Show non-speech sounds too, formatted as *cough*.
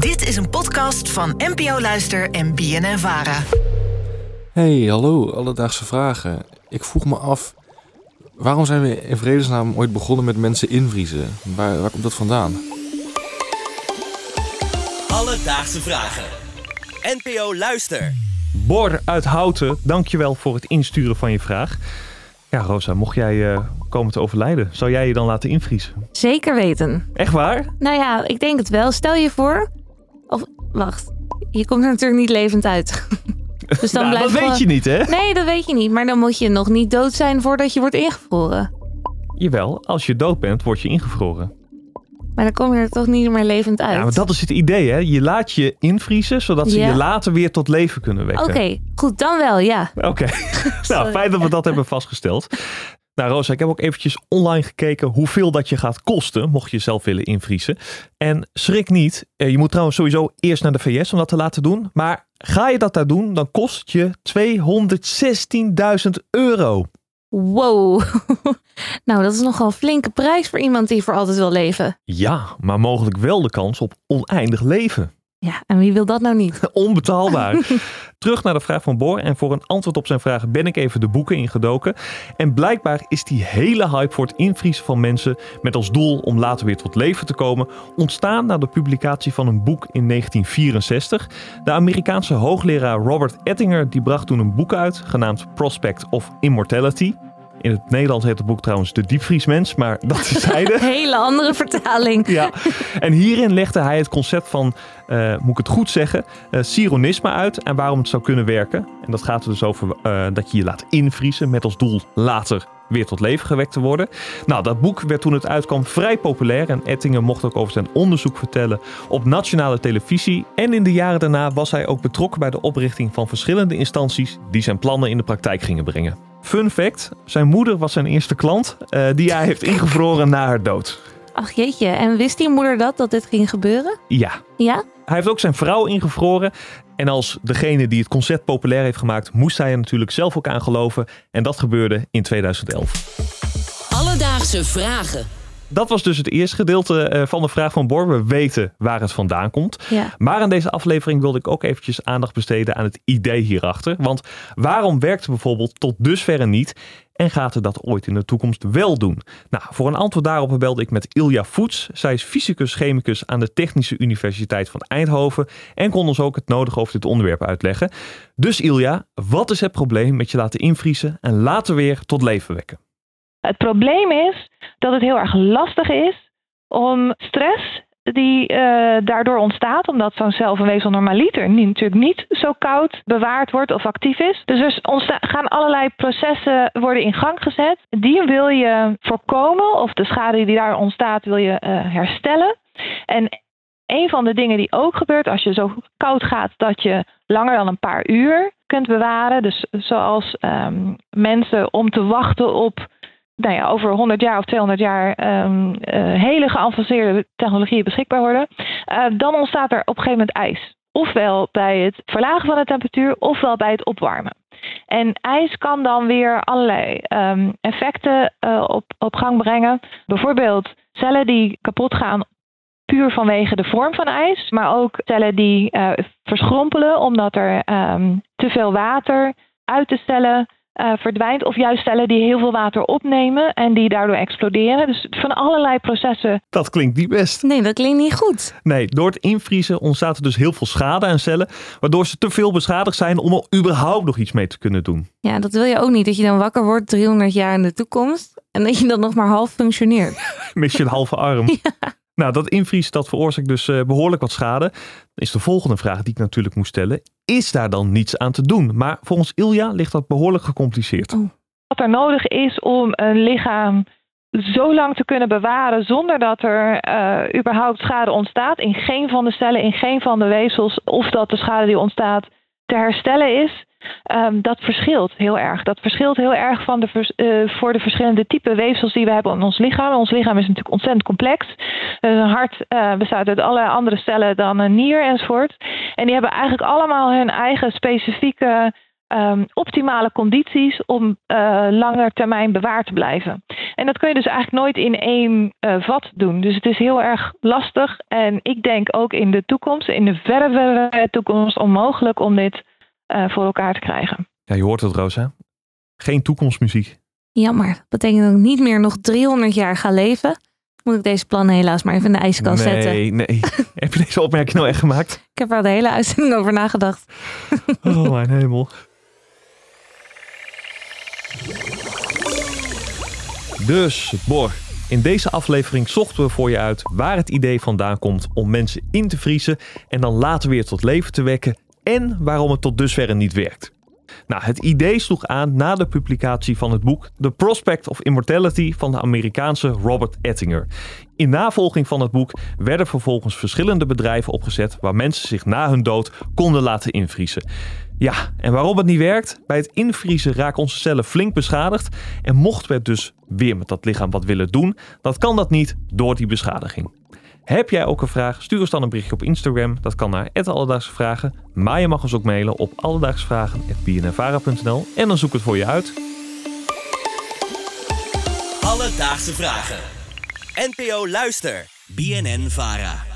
Dit is een podcast van NPO Luister en BNN Vara. Hey, hallo, alledaagse vragen. Ik vroeg me af, waarom zijn we in vredesnaam ooit begonnen met mensen invriezen? Waar, waar komt dat vandaan? Alledaagse vragen. NPO Luister. Bor uit Houten, dankjewel voor het insturen van je vraag. Ja, Rosa, mocht jij eh, komen te overlijden, zou jij je dan laten invriezen? Zeker weten. Echt waar? Nou ja, ik denk het wel. Stel je voor. Wacht, je komt er natuurlijk niet levend uit. *laughs* dus dan Nou, blijft dat weet je niet, hè? Nee, dat weet je niet. Maar dan moet je nog niet dood zijn voordat je wordt ingevroren. Jawel, als je dood bent, word je ingevroren. Maar dan kom je er toch niet meer levend uit. Ja, maar dat is het idee, hè? Je laat je invriezen, zodat ze Ja. je later weer tot leven kunnen wekken. Oké, goed, dan wel, ja. Oké. *laughs* nou, fijn dat we dat hebben vastgesteld. Nou, Rosa, ik heb ook eventjes online gekeken hoeveel dat je gaat kosten, mocht je zelf willen invriezen. En schrik niet, eh, je moet trouwens sowieso eerst naar de VS om dat te laten doen. Maar ga je dat daar doen, dan kost je 216.000 euro. Wow. *laughs* nou, dat is nogal een flinke prijs voor iemand die voor altijd wil leven. Ja, maar mogelijk wel de kans op oneindig leven. Ja, en wie wil dat nou niet? *laughs* Onbetaalbaar. *laughs* Terug naar de vraag van Bor. En voor een antwoord op zijn vragen ben ik even de boeken ingedoken. En blijkbaar is die hele hype voor het invriezen van mensen met als doel om later weer tot leven te komen ontstaan na de publicatie van een boek in 1964. De Amerikaanse hoogleraar Robert Ettinger die bracht toen een boek uit genaamd Prospect of Immortality. In het Nederlands heet het boek trouwens De Diepvriesmens, maar *laughs* dat is zijde. Hele andere vertaling. Ja, en hierin legde hij het concept van, eh, moet ik het goed zeggen, eh sironisme uit en waarom het zou kunnen werken. En dat gaat er dus over eh, dat je je laat invriezen met als doel later weer tot leven gewekt te worden. Nou, dat boek werd toen het uitkwam vrij populair en Ettingen mocht ook over zijn onderzoek vertellen op nationale televisie. En in de jaren daarna was hij ook betrokken bij de oprichting van verschillende instanties die zijn plannen in de praktijk gingen brengen. Fun fact, zijn moeder was zijn eerste klant eh, die hij heeft ingevroren na haar dood. Ach jeetje, en wist die moeder dat, dat dit ging gebeuren? Ja, Ja? Hij heeft ook zijn vrouw ingevroren. En als degene die het concept populair heeft gemaakt, moest hij er natuurlijk zelf ook aan geloven. En dat gebeurde in 2011. Alledaagse vragen. Dat was dus het eerste gedeelte eh, van de vraag van Bor. We weten waar het vandaan komt. Ja. Maar in deze aflevering wilde ik ook eventjes aandacht besteden aan het idee hierachter. Want waarom werkt het bijvoorbeeld tot dusverre niet? En gaat het dat ooit in de toekomst wel doen? Nou, voor een antwoord daarop belde ik met Ilja Voets. Zij is fysicus-chemicus aan de Technische Universiteit van Eindhoven. En kon ons ook het nodige over dit onderwerp uitleggen. Dus Ilja, wat is het probleem met je laten invriezen en later weer tot leven wekken? Het probleem is dat het heel erg lastig is om stress die eh, daardoor ontstaat, omdat zo'n cel van weefsel normaliter niet, natuurlijk niet zo koud bewaard wordt of actief is. Dus er gaan allerlei processen worden in gang gezet. Die wil je voorkomen of de schade die daar ontstaat wil je eh, herstellen. En een van de dingen die ook gebeurt als je zo koud gaat dat je langer dan een paar uur kunt bewaren. Dus zoals ehm, mensen om te wachten op nou ja, over 100 jaar of 200 jaar eh, hele geavanceerde technologieën beschikbaar worden, eh, dan ontstaat er op een gegeven moment ijs. Ofwel bij het verlagen van de temperatuur, ofwel bij het opwarmen. En ijs kan dan weer allerlei ehm, effecten eh, op, op gang brengen. Bijvoorbeeld cellen die kapot gaan puur vanwege de vorm van ijs, maar ook cellen die eh, verschrompelen omdat er ehm, te veel water uit de cellen eh, verdwijnt. Of juist cellen die heel veel water opnemen en die daardoor exploderen. Dus van allerlei processen. Dat klinkt niet best. Nee, dat klinkt niet goed. Nee, door het invriezen ontstaat er dus heel veel schade aan cellen, waardoor ze te veel beschadigd zijn om er überhaupt nog iets mee te kunnen doen. Ja, dat wil je ook niet. Dat je dan wakker wordt 300 jaar in de toekomst. En dat je dan nog maar half functioneert. *laughs* Mis je een halve arm. *laughs* Nou, dat invriezen dat veroorzaakt dus eh, behoorlijk wat schade. Is de volgende vraag die ik natuurlijk moet stellen. Is daar dan niets aan te doen? Maar volgens Ilja ligt dat behoorlijk gecompliceerd. Wat er nodig is om een lichaam zo lang te kunnen bewaren zonder dat er eh, überhaupt schade ontstaat in geen van de cellen, in geen van de weefsels, of dat de schade die ontstaat te herstellen is, ehm, dat verschilt heel erg. Dat verschilt heel erg van de eh, voor de verschillende type weefsels die we hebben in ons lichaam. Ons lichaam is natuurlijk ontzettend complex. Dus een hart eh, bestaat uit alle andere cellen dan een nier enzovoort. En die hebben eigenlijk allemaal hun eigen specifieke ehm, optimale condities om eh langer termijn bewaard te blijven. En dat kun je dus eigenlijk nooit in één vat doen. Dus het is heel erg lastig. En ik denk ook in de toekomst, in de verre, verre toekomst, onmogelijk om dit voor elkaar te krijgen. Ja, je hoort het, Rosa. Geen toekomstmuziek. Jammer. Dat betekent dat ik niet meer nog 300 jaar ga leven. Moet ik deze plannen helaas maar even in de ijskast zetten. Nee, nee. *laughs* *laughs* Heb je deze opmerking nou echt gemaakt? Ik heb er de hele uitzending over nagedacht. *laughs* Oh, mijn hemel. Dus, Bor, in deze aflevering zochten we voor je uit waar het idee vandaan komt om mensen in te vriezen en dan later weer tot leven te wekken en waarom het tot dusverre niet werkt. Nou, het idee sloeg aan na de publicatie van het boek The Prospect of Immortality van de Amerikaanse Robert Ettinger. In navolging van het boek werden vervolgens verschillende bedrijven opgezet waar mensen zich na hun dood konden laten invriezen. Ja, en waarom het niet werkt? Bij het invriezen raken onze cellen flink beschadigd en mochten we het dus weer met dat lichaam wat willen doen, dan kan dat niet door die beschadiging. Heb jij ook een vraag? Stuur ons dan een berichtje op Instagram. Dat kan naar Alledaagse Vragen. Maar je mag ons ook mailen op alledaagsvragen.bnnvara.nl en dan zoek het voor je uit. Alledaagse vragen. NPO Luister. BNN Vara.